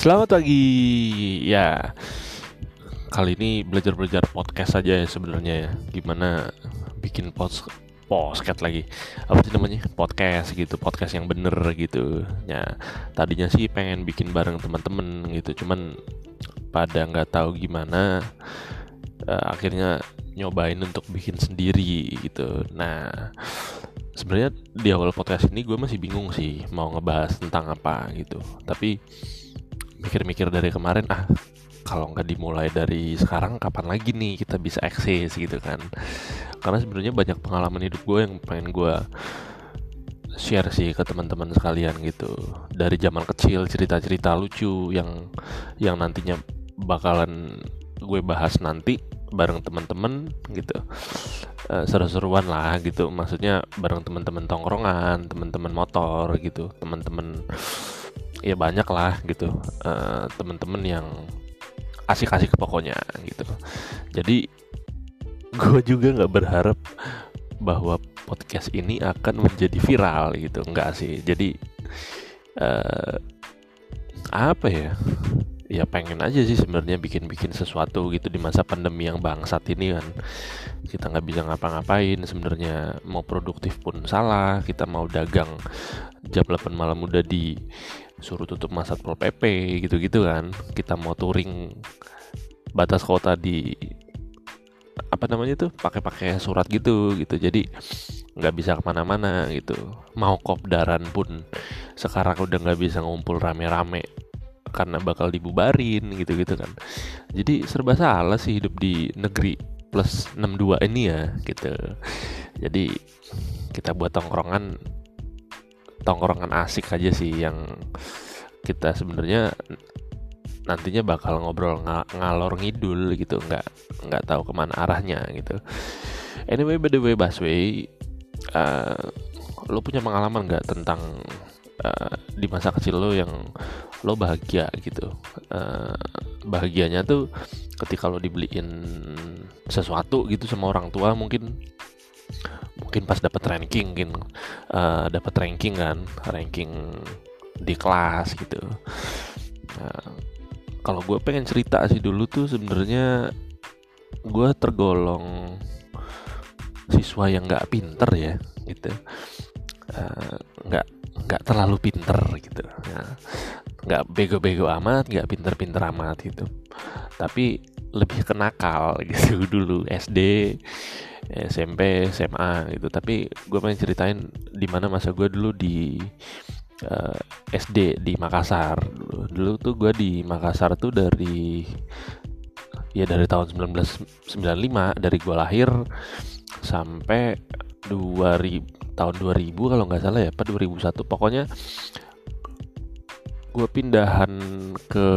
Selamat pagi. Ya. Kali ini belajar-belajar podcast saja ya sebenarnya ya. Gimana bikin post podcast lagi. Apa sih namanya? Podcast gitu, podcast yang bener gitu. Ya, tadinya sih pengen bikin bareng teman-teman gitu, cuman pada nggak tahu gimana uh, akhirnya nyobain untuk bikin sendiri gitu. Nah, sebenarnya di awal podcast ini gue masih bingung sih mau ngebahas tentang apa gitu. Tapi mikir-mikir dari kemarin ah kalau nggak dimulai dari sekarang kapan lagi nih kita bisa eksis? Gitu kan. Karena sebenarnya banyak pengalaman hidup gue yang pengen gue share sih ke teman-teman sekalian gitu. Dari zaman kecil cerita-cerita lucu yang yang nantinya bakalan gue bahas nanti bareng teman-teman gitu. Uh, seru-seruan lah gitu. Maksudnya bareng teman-teman tongkrongan teman-teman motor gitu teman-teman ya banyak lah gitu uh, temen-temen yang asik-asik pokoknya gitu. Jadi gue juga nggak berharap bahwa podcast ini akan menjadi viral gitu enggak sih. Jadi uh, apa ya ya pengen aja sih sebenarnya bikin-bikin sesuatu gitu di masa pandemi yang bangsat ini kan. Kita nggak bisa ngapa-ngapain sebenarnya mau produktif pun salah. Kita mau dagang jam 8 malam udah disuruh tutup masa satpol pp gitu-gitu kan. Kita mau touring batas kota di apa namanya tuh pakai-pakai surat gitu gitu. Jadi nggak bisa ke mana-mana gitu. Mau kopdaran pun sekarang udah nggak bisa ngumpul rame-rame karena bakal dibubarin gitu-gitu kan. Jadi serba salah sih hidup di negeri plus 62 ini ya gitu. Jadi kita buat tongkrongan tongkrongan asik aja sih yang kita sebenarnya nantinya bakal ngobrol ng ngalor ngidul gitu nggak nggak tahu ke mana arahnya gitu. Anyway by the way Baswe uh, lo punya pengalaman nggak tentang uh, di masa kecil lo yang lo bahagia gitu. Uh, bahagianya tuh ketika lo dibeliin sesuatu gitu sama orang tua mungkin mungkin pas dapat ranking mungkin uh, dapat ranking kan ranking di kelas gitu. Uh, kalau gue pengen cerita sih dulu tuh sebenarnya gue tergolong siswa yang nggak pinter ya gitu. Nggak uh, nggak terlalu pinter gitu. Ya. nggak bego-bego amat nggak pinter-pinter amat gitu. Tapi lebih kenakal gitu dulu SD SMP SMA gitu. Tapi gue pengen ceritain di mana masa gue dulu di uh, eh, SD di Makassar dulu, dulu tuh gue di Makassar tuh dari ya dari tahun 1995 dari gue lahir sampai 2000 tahun 2000 kalau nggak salah ya, apa 2001 pokoknya gue pindahan ke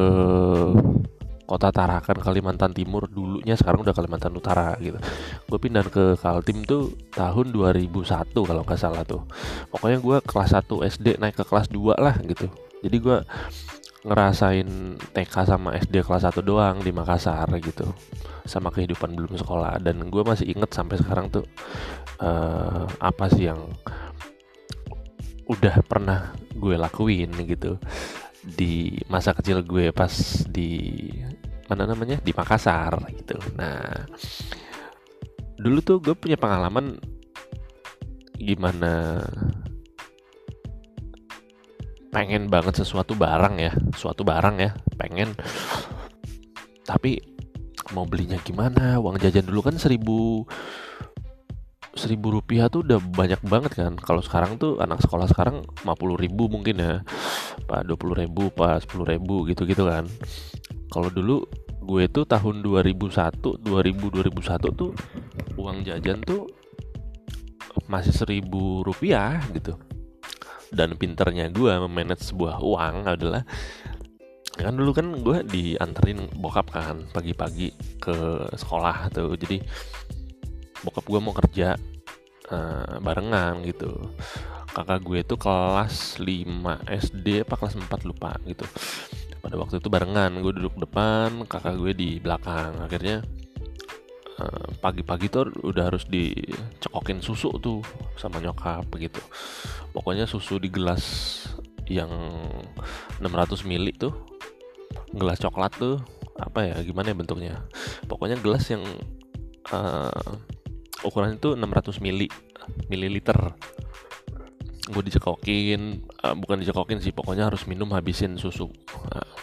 kota Tarakan Kalimantan Timur. Dulunya sekarang udah Kalimantan Utara gitu. Gue pindah ke Kaltim tuh tahun 2001 kalau nggak salah tuh. Pokoknya gue kelas 1 SD naik ke kelas 2 lah gitu. Jadi gue ngerasain TK sama SD kelas 1 doang di Makassar gitu sama kehidupan belum sekolah dan gue masih inget sampai sekarang tuh uh, apa sih yang udah pernah gue lakuin gitu di masa kecil gue pas di mana namanya di Makassar gitu. Nah dulu tuh gue punya pengalaman gimana pengen banget sesuatu barang ya, suatu barang ya, pengen tapi mau belinya gimana? Uang jajan dulu kan seribu seribu rupiah tuh udah banyak banget kan. Kalau sekarang tuh anak sekolah sekarang 50 ribu mungkin ya. Pak 20 ribu pak 10 ribu gitu gitu kan. Kalau dulu gue tuh tahun 2001 2000 2001 tuh uang jajan tuh masih seribu rupiah gitu. Dan pinternya gue memanage sebuah uang adalah kan dulu kan gue dianterin bokap kan pagi-pagi ke sekolah tuh. Jadi bokap gue mau kerja uh, barengan gitu. Kakak gue itu kelas 5 SD apa kelas 4 lupa gitu. Pada waktu itu barengan gue duduk depan kakak gue di belakang. Akhirnya eh, pagi-pagi uh, tuh udah harus dicekokin susu tuh sama nyokap begitu pokoknya susu di gelas yang 600 ml tuh gelas coklat tuh apa ya gimana ya bentuknya? Pokoknya gelas yang uh, ukuran itu 600 mili mililiter. Gue dicekokin uh, bukan dicekokin sih pokoknya harus minum habisin susu. Uh,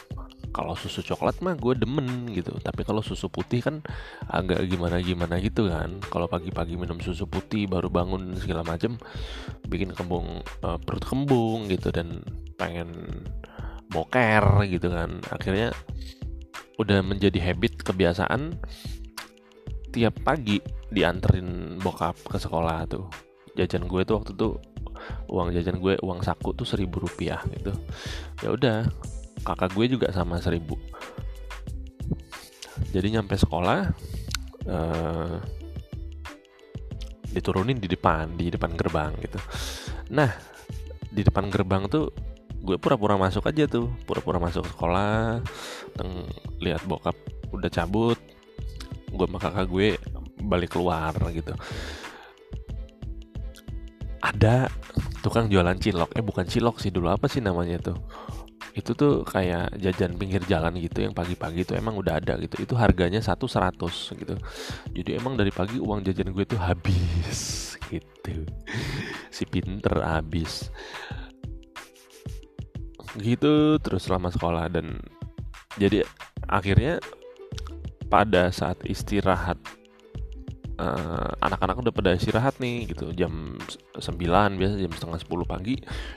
kalau susu coklat mah gue demen gitu. Tapi kalau susu putih kan agak gimana gimana gitu kan. Kalau pagi-pagi minum susu putih baru bangun segala macem bikin kembung uh, perut kembung gitu. Dan pengen boker gitu kan. Akhirnya udah menjadi habit kebiasaan tiap pagi dianterin bokap ke sekolah tuh. Jajan gue tuh waktu tuh uang jajan gue uang saku tuh seribu rupiah gitu. Ya udah kakak gue juga sama seribu. Jadi nyampe sekolah uh, diturunin di depan di depan gerbang gitu. Nah di depan gerbang tuh gue pura-pura masuk aja tuh pura-pura masuk sekolah teng lihat bokap udah cabut gue sama kakak gue balik keluar gitu. Ada tukang jualan cilok eh bukan cilok sih dulu apa sih namanya tuh? Itu tuh kayak jajan pinggir jalan gitu yang pagi-pagi tuh emang udah ada gitu. Itu harganya satu seratus gitu. Jadi emang dari pagi uang jajan gue tuh habis gitu. Si pinter habis gitu terus selama sekolah dan jadi akhirnya pada saat istirahat uh, anak-anak udah pada istirahat nih gitu jam 9 biasa jam setengah 10 pagi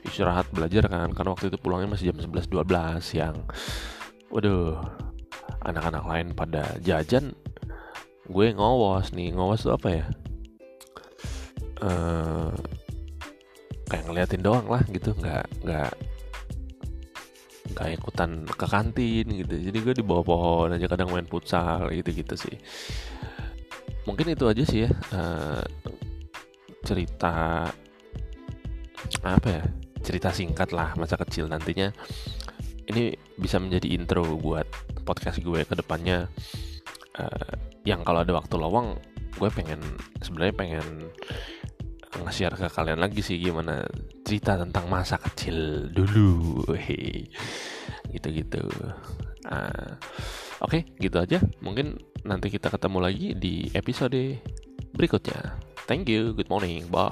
istirahat belajar kan karena waktu itu pulangnya masih jam 11 12 siang. Waduh anak-anak lain pada jajan gue ngowos nih ngowos tuh apa ya? Uh, kayak ngeliatin doang lah gitu nggak nggak nggak ikutan ke kantin gitu. Jadi gue di bawah pohon aja kadang main futsal gitu gitu sih. Mungkin itu aja sih ya uh, cerita apa ya cerita singkat lah masa kecil. Nantinya ini bisa menjadi intro buat podcast gue ke depannya. Uh, yang kalau ada waktu lowong gue pengen sebenarnya pengen nge-share ke kalian lagi sih gimana cerita tentang masa kecil dulu. Gitu-gitu. Uh, oke okay, gitu aja. Mungkin nanti kita ketemu lagi di episode berikutnya. Thank you. Good morning. Bye